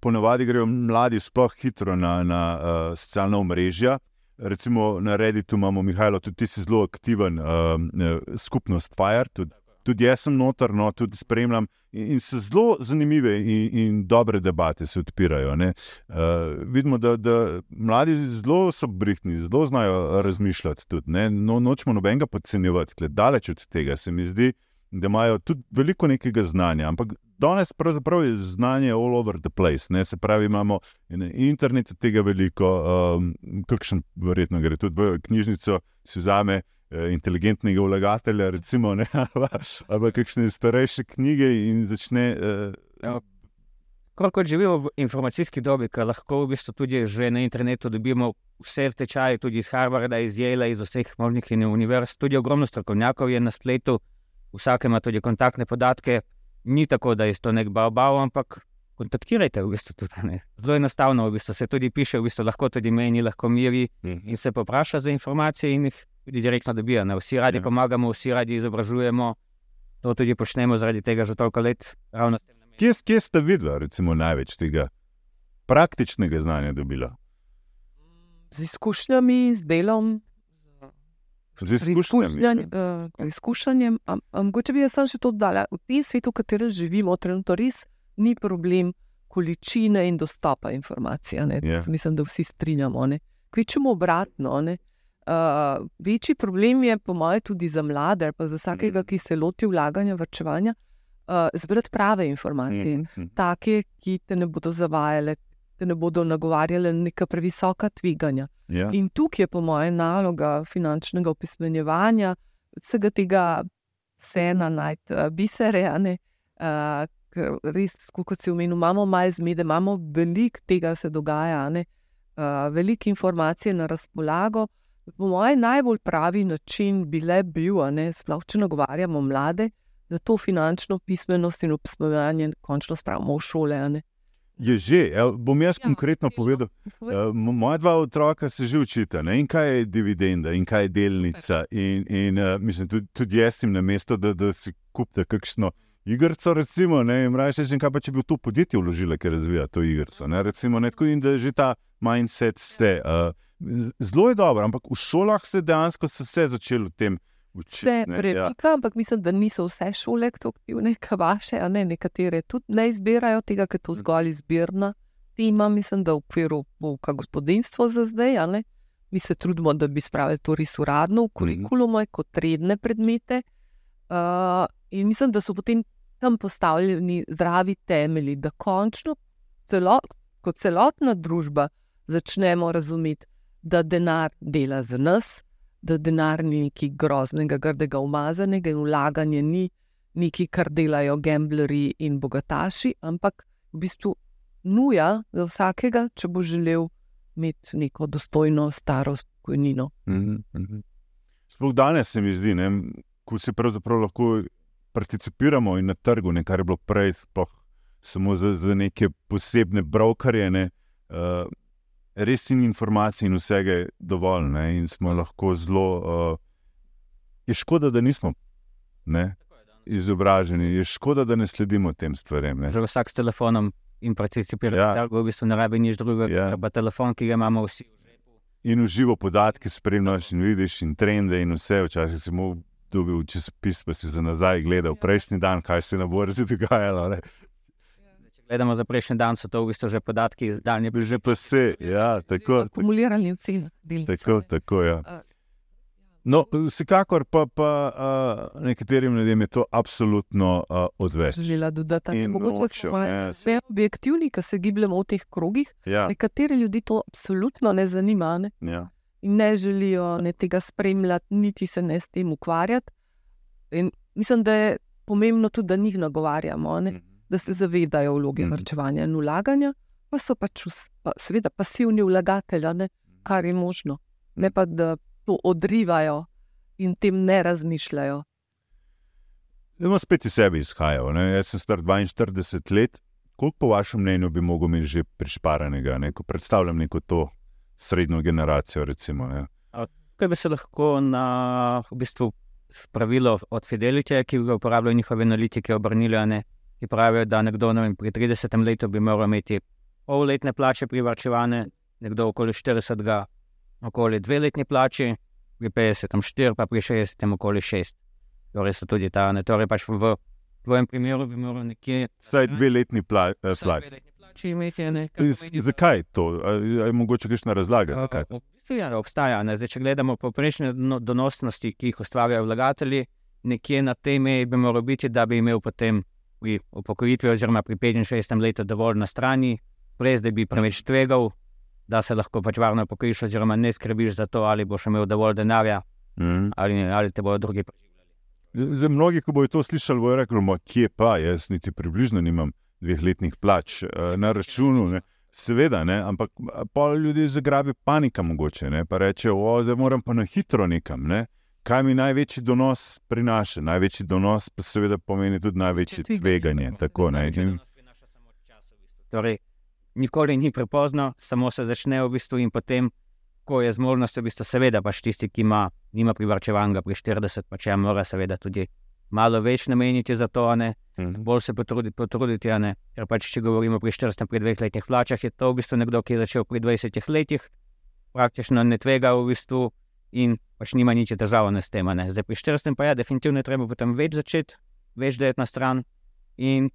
ponovadi grejo mladi sploh hitro na, na uh, socialna omrežja. Recimo na Redditu imamo, Mihajlo, tudi ti si zelo aktiven, uh, skupnost Fire, tudi, tudi jaz sem notor, no, tudi spremljam. In, in se zelo zanimive in, in dobre debate se odpirajo. Uh, vidimo, da, da mladi zelo so brihtni, zelo znajo razmišljati. Tudi, no, nočemo nobenega podcenjevati, daleč od tega se mi zdi da imajo tudi veliko nekega znanja. Ampak danes pravzaprav je znanje all over the place. Ne? Se pravi, imamo internet tega veliko, um, kakšen verjetno gre tudi v knjižnico, si vzame. Eh, inteligentnega vlagatelja, recimo, ne, [laughs] ali pa kakšne starejše knjige, in začne. Uh, Kot živimo v informacijski dobi, ki lahko v bistvu tudi na internetu dobimo vse tečaje, tudi iz Harvarda, iz Jela, iz vseh možnih univerz, tudi ogromno strokovnjakov je na spletu, vsak ima tudi kontaktne podatke, ni tako, da je to nek baobav, ampak kontaktirajte v bistvu tudi. Zelo enostavno, v bistvu se tudi piše, v bistvu lahko tudi meni, lahko miri mhm. in se popraša za informacije in jih tudi direktno dobijo. Ne? Vsi radi ja. pomagamo, vsi radi izobražujemo, to tudi počnemo zaradi tega že toliko let. Kje, kje ste videli, recimo, največ tega praktičnega znanja dobila? Z izkušnjami, z delom, z izkušnjami. Uh, izkušnjem. Mogoče bi jaz še to dodala. V tem svetu, v katerem živimo, trenutno res ni problem količine in dostopa informacij. Yeah. Ja. Mislim, da vsi strinjamo. Kvečemo obratno. Uh, večji problem je, po mojem, tudi za mlade, pa za vsakega, mm. ki se loti vlaganja, vrčevanja, uh, zbrati prave informacije, mm. Mm. take, ki te ne bodo zavajale, da ne bodo nagovarjali neka previsoka tveganja. Ja. In tukaj je, po mojem, naloga finančnega opismenjevanja, vsega tega, vse na najti, uh, biserejane. Uh, res, kot si omenil, imamo malo zmede, imamo veliko tega, se dogaja, uh, veliko informacij na razpolago. Po mojem, najbolj pravi način bi le bil, sploh če nagovarjamo mlade, da to finančno pismenost in opismenjevanje končno spravimo v šole. Je že, El, bom jaz ja, konkretno povedal. Uh, moja dva otroka se že učita, ne? in kaj je dividenda, in kaj je delnica. In, in, uh, mislim, tudi, tudi jaz sem na mestu, da, da si kupite kakšno igrico. Recimo, ne, in reči, kaj pa če bi v to podjetje vložili, ker razvija to igrico. Ne? Recimo, ne, tako, in da že ta mindset ste. Uh, zelo je dobro, ampak v šolah se dejansko se začelo v tem vse premika, ja. ampak mislim, da niso vse šole tako aktivne, kot vaše, ne nekatere tudi ne izbirajo tega, ker to hm. zgolj izbirna tema. Mislim, da v okviru pouka gospodinstva za zdaj, mi se trudimo, da bi spravili to res uradno v hm. kurikulume, kot redne predmete. Uh, in mislim, da so potem tam postavljeni zdravi temelji, da končno celo, kot celotna družba začnemo razumeti, da denar dela za nas da denar ni nekaj groznega, grdega, umazanega in vlaganje ni nekaj, kar delajo gambleri in bogataši, ampak v bistvu nuja za vsakega, če bo želel imeti neko dostojno staro spokojnino. Mm -hmm. Sploh danes se mi zdi, ne, ko se pravzaprav lahko participiramo na trgu, ne, kar je bilo prej samo za, za neke posebne brokerje. Ne, uh, res in informacij in vsega je dovolj, ne? in smo lahko zelo. Uh, je škoda, da nismo ne? izobraženi, je škoda, da ne sledimo tem stvarem. Že vsak s telefonom in participira, ja. da v bistvu ne rabi nič drugega, ja. pa telefon, ki ga imamo vsi. In uživo podatke spremljaš, in vidiš, in trende, in vse. Včasih si mu dobil časopis, pa si za nazaj gledal, ja. prejšnji dan, kaj se na borzi dogajalo. gledamo za prejšnji dan, so to v bistvu že podatki iz daljne bližine. Pa se, ja, tako. Akumulirani v cenah. delnic, Tako, tako ja. A, No, vsekakor pa, pa uh, nekaterim ljudem je to absolutno uh, odveč. Želela dodati, da In mogoče smo ja, vse objektivni, ki se gibljemo v teh krogih. Ja, Nekateri ljudi to absolutno ne zanima ne? ja. In ne želijo ne tega spremljati, niti se ne s tem ukvarjati. In mislim, da je pomembno tudi, da njih nagovarjamo, ne? da se zavedajo vloge Mhm. vrčevanja in ulaganja, pa so pač pa, seveda pasivni vlagatelji, ne? kar je možno. Ne pa, da to odrivajo in tem ne razmišljajo. Zdaj spet iz sebe izhajal. Ne? Jaz sem star 42 let. Koliko po vašem mnenju bi mogel imeti že prišparanega, ne? ko predstavljam neko to srednjo generacijo? Recimo, ne? Kaj bi se lahko na v bistvu, pravilo od Fidelitija, ki ga uporabljajo njihovi analitiki, obrnili, ki pravijo, da nekdo ne vem, pri 30 letu bi moral imeti polletne plače privarčevane, nekdo okoli 40, ga okoli dve letni plači, pri 50 4, pa pri 60 okoli 6. Torej so tudi ta, ne, torej pač v tvojem primeru bi moral nekje Vsaj dve letni pla, eh, plači imeti. A Ne, kar Z- pomeni, da- Zakaj to? A Je mogoče kakšna razlaga? Uh, v bistvu Ja, obstaja. Ne? Zdaj, če gledamo povprečne dono- donosnosti, ki jih ustvarjajo vlagatelji, nekje na tej meji bi moral biti, da bi imel potem pri upokojitvi, oziroma pri 65 letu, dovolj na strani, brez da bi preveč tvegal, da se lahko pač varno upokojiš, oziroma ne skrbiš za to, ali boš imel dovolj denarja, Mhm. ali, ali te bodo drugi preživljali. Za mnogi, ko bodo to slišali, bodo rekli: "Ma, Kje pa, jaz niti približno nimam dveh letnih plač eh, na računu. Ne. Seveda, ne, ampak pa ljudi zagrabi panika, mogoče ne, pa reče: O, zdaj moram pa na hitro nekam. Ne. Kaj mi največji donos prinaša? Največji donos pa seveda pomeni tudi največje Tveganje. Tako, ne, in, Torej, nikoli ni prepozno, samo se začne v bistvu in potem, ko je zmožnost, v bistvu, seveda, pač tisti, ki ima, nima privarčevanega pri 40, pa če mora, seveda, tudi malo več nameniti za to, ne, Mhm. bolj se potruditi, potruditi. Ker pač, če govorimo pri 40, pri dveh letnih plačah, je to v bistvu nekdo, ki je začel pri 20 letih, praktično ne tvega v bistvu in pač nima nič težav ne s tem. Ne. Zdaj pri 40 pa je ja, definitivno treba potem več začeti, več dati na stran in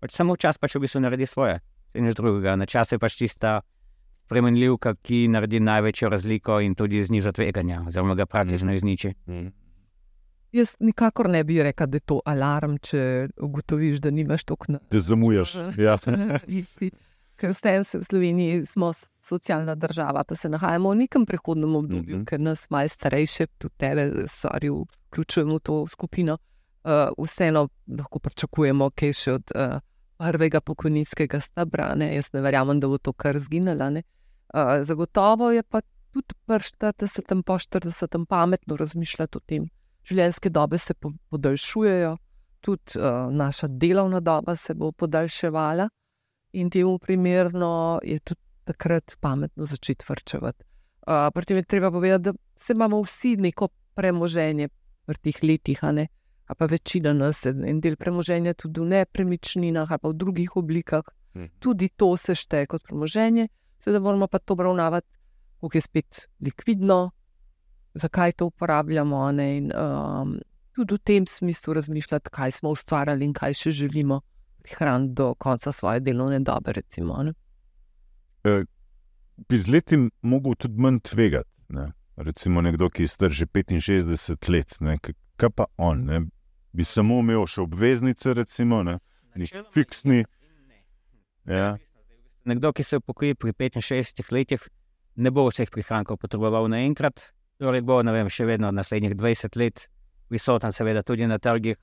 pač samo čas pač v bistvu naredi svoje in nič drugega. Na čas je pač tista spremenljivka, ki naredi največjo razliko in tudi zniža tveganja, oziroma ga praktično izniči. Mhm. Jaz nikakor ne bi rekel, da je to alarm, če ugotoviš, da nimaš toliko na Te zamujaš. Ja. [laughs] Ker vsem se v Sloveniji smo socialna država, pa se nahajamo v nekem prehodnem obdobju, Mhm. ker nas malo starejše, tudi tebe, sorry, vključujemo v to skupino. Uh, vseeno lahko pričakujemo kaj še od uh, prvega pokojninskega stebra. Ne? Jaz ne verjamem, da bo to kar zginilo. Uh, zagotovo je pa tudi pri 40, po 40 pametno razmišljati o tem. Življenjske dobe se po, podaljšujejo, tudi uh, naša delovna doba se bo podaljševala, in temu primerno je tudi takrat pametno začeti vrčevati. Uh, pri tem je treba povedati, da se imamo vsi neko premoženje v teh letih, a ne. A pa večina nas en del premoženja tudi v nepremičninah ali pa v drugih oblikah. Mhm. Tudi to se šteje kot premoženje, seveda moramo pa to obravnavati, koliko je spet likvidno, zakaj to uporabljamo. a Ne, in, um, tudi v tem smislu razmišljati, kaj smo ustvarjali in kaj še želimo prihraniti do konca svoje delovne dobe. Recimo, a ne. bi z leti mogel tudi manj tvegati. Ne? Recimo nekdo, ki je star že 65 let, ne? Kaj pa on, ne? bi samo imel še obveznice, recimo, ne? Nek fiksni. Ja. Nekdo, ki se upokoji pri 65 letih, ne bo vseh prihrankov potreboval naenkrat, torej bo vem, še vedno naslednjih 20 let prisoten, seveda tudi na trgih.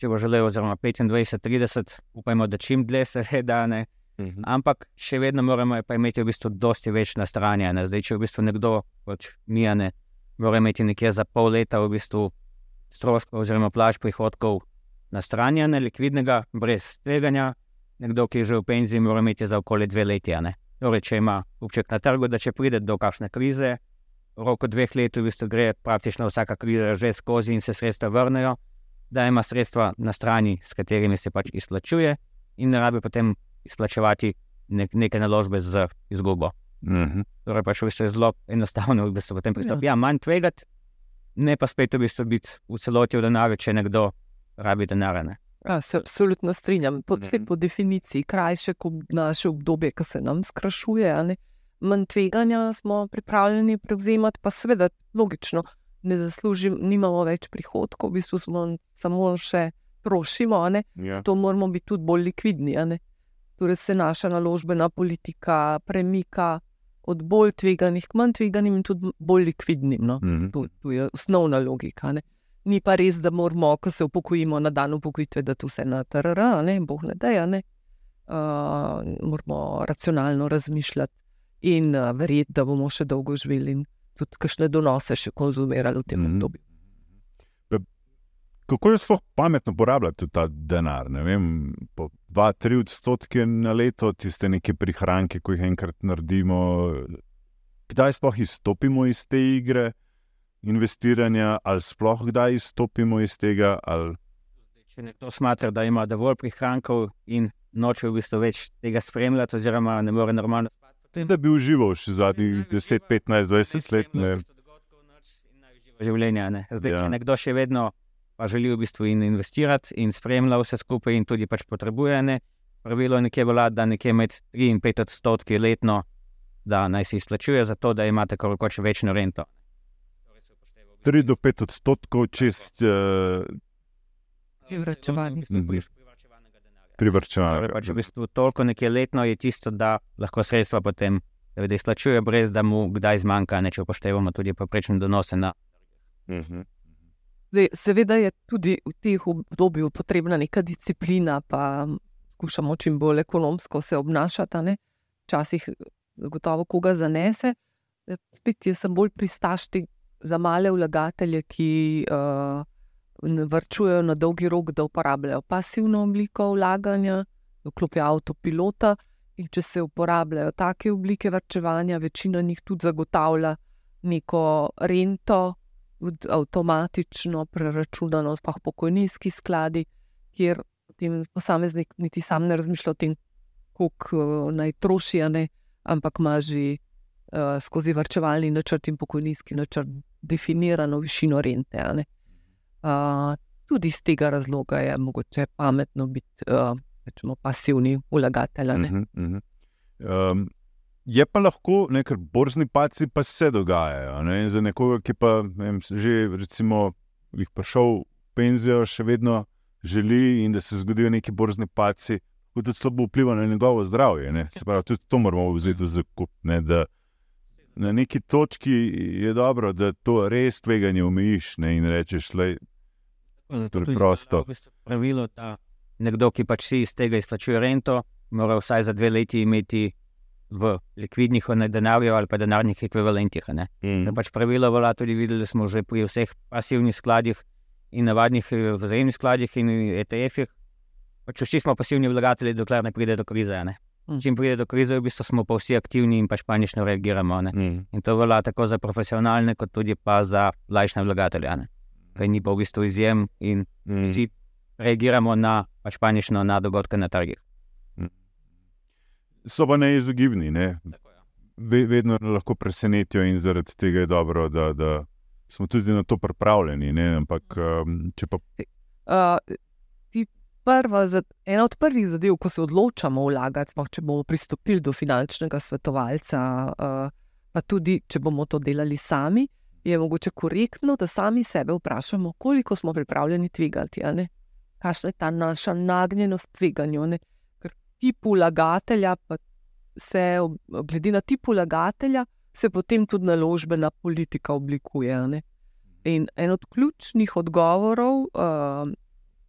Če bo želel, oziroma 25, 30, upajmo, da čim dlje, seveda ne. Mhm. Ampak še vedno moramo imeti v bistvu dosti več na strani. Ne? Zdaj, če v bistvu nekdo, kot mi, ne, mora imeti nekje za pol leta v bistvu stroškov oziroma plač prihodkov na strani, ne likvidnega, brez tveganja, nekdo, ki je že v penziji, mora imeti za okoli dve leti. ne. Torej, če ima obček na trgu, da če pride do kakšne krize, roku dveh let v bistvu gre praktično vsaka kriza že skozi in se sredstva vrnejo, da ima sredstva na strani, s katerimi se pač izplačuje, in ne rabi potem izplačevati nek, neke naložbe z izgubo. Mhm. Torej, pač v bistvu je zelo enostavno, v bistvu potem pristop. Ja, manj tvegati, ne pa spet v bistvu biti v celoti v denarju, če nekdo rabi denar. ne. Ja, se absolutno strinjam. Po, Mhm. po definiciji, krajše kot naše obdobje, ki se nam ne. Manj tveganja smo pripravljeni prevzemati, pa seveda logično, ne zaslužim, nimamo več prihodkov, v bistvu smo samo še trošimo. Ja. to moramo biti tudi bolj likvidni. Torej se naša naložbena politika premika od bolj tveganih k manj tveganim in tudi bolj likvidnim. No. Mhm. To, to je osnovna logika. Ne. Ni pa res, da moramo, ko se upokojimo na dan upokojitve, da to vse na TRR, ne, boh ne da, ne. Uh, moramo racionalno razmišljati in uh, verjeti, da bomo še dolgo živeli in tudi kakšne donose še konzumirali v tem Mhm. obdobju. Kako je sploh pametno porabljati ta denar? Ne vem, po 2-3 odstotke na leto, tiste neke prihranke, ko jih enkrat naredimo. Kdaj sploh izstopimo iz te igre investiranja, ali sploh kdaj izstopimo iz tega? Ali... Če nekdo smatra, da ima dovolj prihrankov in noče v bistvu več tega spremljati, oziroma ne more normalno spati, Da bi užival še zadnjih 10, 15, 20 let. Ne? življenja. Ne. Zdaj, Ja. če nekdo še vedno pa želi v bistvu in investirati in spremlja vse skupaj in tudi pač potrebuje, ne. pravilo je nekje vlada, da nekje med 3 in 5 odstotki letno, da naj se izplačuje za to, da imate koliko večno rento. 3 do 5 odstotkov čez uh, Privarčevanje. Privrčevanja. pač v bistvu toliko nekje letno je tisto, da lahko sredstva potem seveda izplačuje, brez da mu kdaj zmanjka, ne če upoštevamo tudi poprečne donose na Mhm. Zdaj, seveda je tudi v teh obdobjih potrebna neka disciplina, pa skušamo čim bolj ekonomsko se obnašati. a ne. Včasih gotovo koga zanese. Spet jaz sem bolj pristaš za male vlagatelje, ki uh, vrčujejo na dolgi rok, da uporabljajo pasivno obliko vlaganja, vklopijo avtopilota. In če se uporabljajo take oblike vrčevanja, večina njih tudi zagotavlja neko rento, tudi avtomatično preračunano, sploh pokojninski skladi, kjer posameznik niti sam ne razmišlja o tem, koliko uh, naj troši, ampak ima že uh, skozi vrčevalni načrt in pokojninski načrt definirano višino rente. Uh, tudi iz tega razloga je mogoče pametno biti uh, rečemo, pasivni vlagatelj. a ne. Mhm, mhm. Um, je pa lahko, ne, ker borzni padci pa se dogajajo. Ne, za nekoga, ki pa ne vem, že recimo jih prišel v penzijo, še vedno želi in da se zgodijo neki borzni padci, kot tudi slabo vpliva na njegovo zdravje. Ne. Se pravi, tudi to moramo vzeti v zakup. Ne, da na neki točki je dobro, da to res tveganje omejiš ne, in rečeš, da Preprosto. V bistvu pravilo, da nekdo, ki pač si iz tega izplačuje rento, mora vsaj za dve leti imeti v likvidnih ne, denarju ali pa denarnih ekvivalentih. a ne. Ker pač pravilo velja tudi videli smo že pri vseh pasivnih skladih in navadnih eh, vzajemnih skladih in ETF-ih. Pač vsi smo pasivni vlagatelji, dokler ne pride do krize. a ne. Mm. Čim pride do krize, v bistvu smo pa vsi aktivni in pač panično reagiramo. a ne. Mm. In to velja tako za profesionalne, kot tudi pa za lajšne vlagatelje. a ne. Kaj ni pa v bistvu izjem in Mm. vsi reagiramo na pač panično na dogodke na trgih. So pa neizogibni. Ne? ve- vedno lahko presenetijo, in zaradi tega je dobro, da, da smo tudi na to pripravljeni. Ne? Ampak, um, če pa Uh, ti prva, za- ena od prvih zadev, ko se odločamo vlagati, sploh če bomo pristopili do finančnega svetovalca, uh, pa tudi če bomo to delali sami, je mogoče korektno, da sami sebe vprašamo, koliko smo pripravljeni tvegati. Kakšna je ta naša nagnjenost tveganju. ne. Ker tip vlagatelja, pa se, glede na tip vlagatelja, se potem tudi naložbena politika oblikuje. In en od ključnih odgovorov, uh,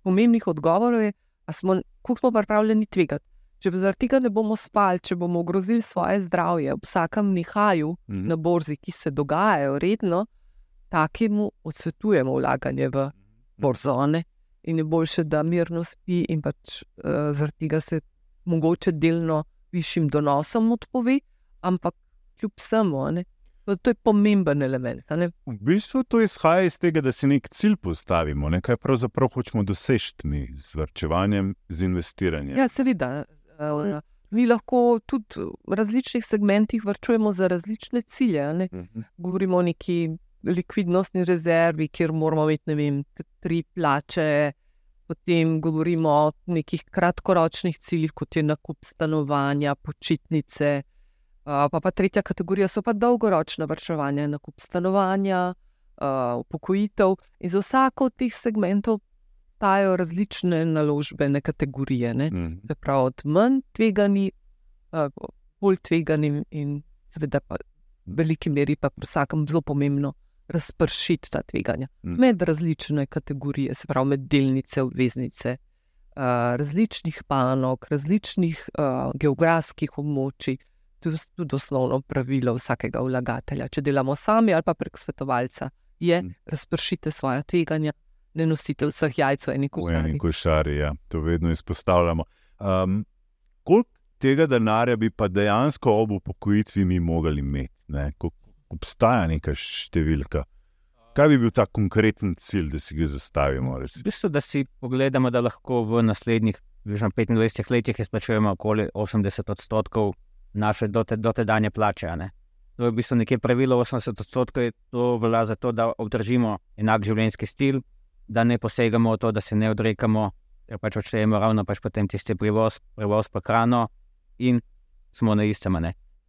pomembnih odgovorov je, smo, koliko smo pripravljeni tvegati. Če pa zaradi tega ne bomo spali, če bomo ogrozili svoje zdravje ob vsakem nihaju Mhm. na borzi, ki se dogajajo redno, takemu odsvetujemo vlaganje v borzone. In je boljše, da mirno spi, in pač uh, zaradi tega se mogoče delno višjim donosom odpove, ampak kljub ne. To je pomemben element. v bistvu to izhaja iz tega, da si nek cilj postavimo, ne? kaj pravzaprav hočemo doseči mi z vrčevanjem, z investiranjem. Ja, seveda. Uh, mi lahko tudi v različnih segmentih vrčujemo za različne cilje. ne. Mhm. Govorimo o neki likvidnostni rezervi, kjer moramo imeti ne vem, tri plače Potem govorimo o nekih kratkoročnih ciljih, kot je nakup stanovanja, počitnice. Pa, pa tretja kategorija so pa dolgoročna vrčevanja, nakup stanovanja, upokojitev. In za vsako od teh segmentov obstajajo različne naložbene kategorije. Ne? Mhm. Se pravi, od manj tveganih, bolj tveganim, in seveda pa v veliki meri pa pri vsakem zelo pomembno razpršiti ta tveganja Mhm. med različne kategorije, se pravi, med delnice, obveznice, uh, različnih panog, različnih uh, geografskih območij. To je tudi osnovno pravilo vsakega vlagatelja. Če delamo sami ali pa prek svetovalca, je Mhm. razpršite svoje tveganja, ne nosite vseh jajc v eni V eni košari. košari, ja, to vedno izpostavljamo. Um, koliko tega denarja bi pa dejansko ob upokojitvi mi mogli imeti? Ne? Ko obstaja neka številka. Kaj bi bil ta konkreten cilj, da si ga zastavimo? V bistvu, da si pogledamo, da lahko v naslednjih približno 25 letih izplačujemo okoli 80 odstotkov naše dote, dotedanje plače. a ne. To je v bistvu nekje pravilo 80 odstotkov, je to velja za to, da obdržimo enak življenjski stil, da ne posegamo v to, da se ne odrekamo, ker pač odštejemo ravno pač potem tisti prevoz, prevoz pa hrano in smo na istem.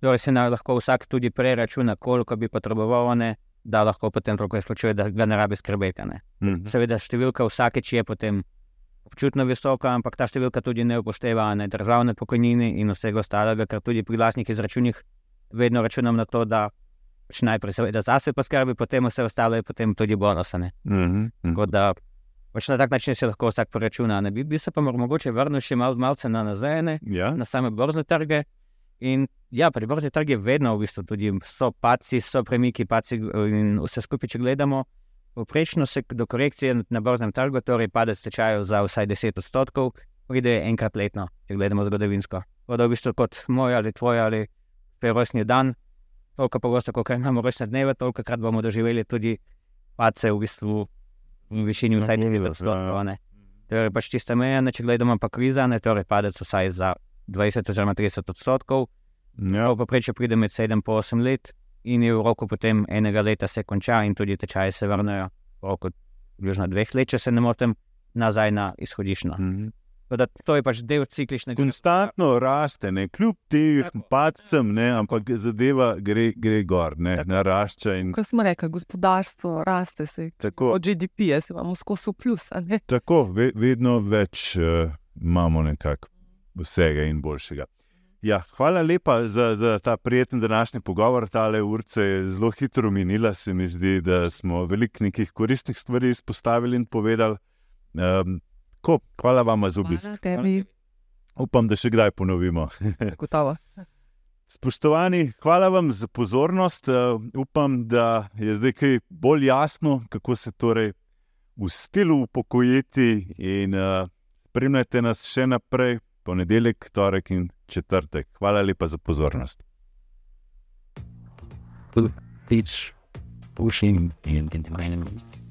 Torej se naj lahko vsak tudi preračuna, koliko bi potreboval, ne, da lahko potem toliko izplačuje, da ga ne rabi skrbeti. Ne. Mhm. Seveda, številka vsakeč je potem občutno visoka, ampak ta številka tudi ne upošteva ne državne pokojnine in vsega ostalega, ker tudi pri lastnih izračunih vedno računam na to, da pač najprej seveda zase poskrbi, potem vse ostalo je potem tudi bonusane. Mhm. Mhm. Tako da pač na tak način si lahko vsak poračuna. Ne bi, bi se pa mogoče vrnil še mal, malce na nazaj, ne, Ja, na same borzne trge. In ja, pri borznih trgih vedno v bistvu tudi so paci, so premiki, paci in vse skupaj, če gledamo. Poprečno se do korekcije na borznem trgu, torej padec tečajev za vsaj 10 odstotkov, pride enkrat letno, če gledamo zgodovinsko. Tako da v bistvu kot moj ali tvoj ali rojstni dan, toliko pogosto, kot imamo rojstne dneve, toliko krat bomo doživeli tudi pace v bistvu v višini vsaj 10 ja. odstotkov. a ne. Torej pač tiste meje, ne, če gledamo pa kriza, ne, torej padec vsaj za 20 oziroma 30 odstotkov, ja. v povprečju pride med 7 in 8 let, in je v roku potem enega leta se konča, in tudi tečaji se vrnejo v roku približno dveh let, če se ne motim, nazaj na izhodiščno. Mhm. Tako Da, to je pač del cikličnega. Konstantno raste, ne? kljub tem padcem, ne? ampak zadeva gre, gre gor, ne? Tako. narašča. In Kot smo rekli, gospodarstvo raste, se tako, od GDP-ja se imamo skozi plus. a ne? tako ve, vedno več uh, imamo nekako vsega in boljšega. Ja, hvala lepa za, za ta prijeten današnji pogovor. Ta urca je zelo hitro minila. Se mi zdi, da smo veliko nekih koristnih stvari izpostavili in povedali. Um, ko, hvala vam za obisk. Hvala tebi, Upam, da še kdaj ponovimo. [laughs] gotovo. Spoštovani, hvala vam za pozornost. Uh, upam, da je zdaj kaj bolj jasno, kako se torej v stilu upokojiti. In uh, spremljajte nas še naprej, ponedeljek, torek in četrtek. Hvala lepa za pozornost. Teach pushing in in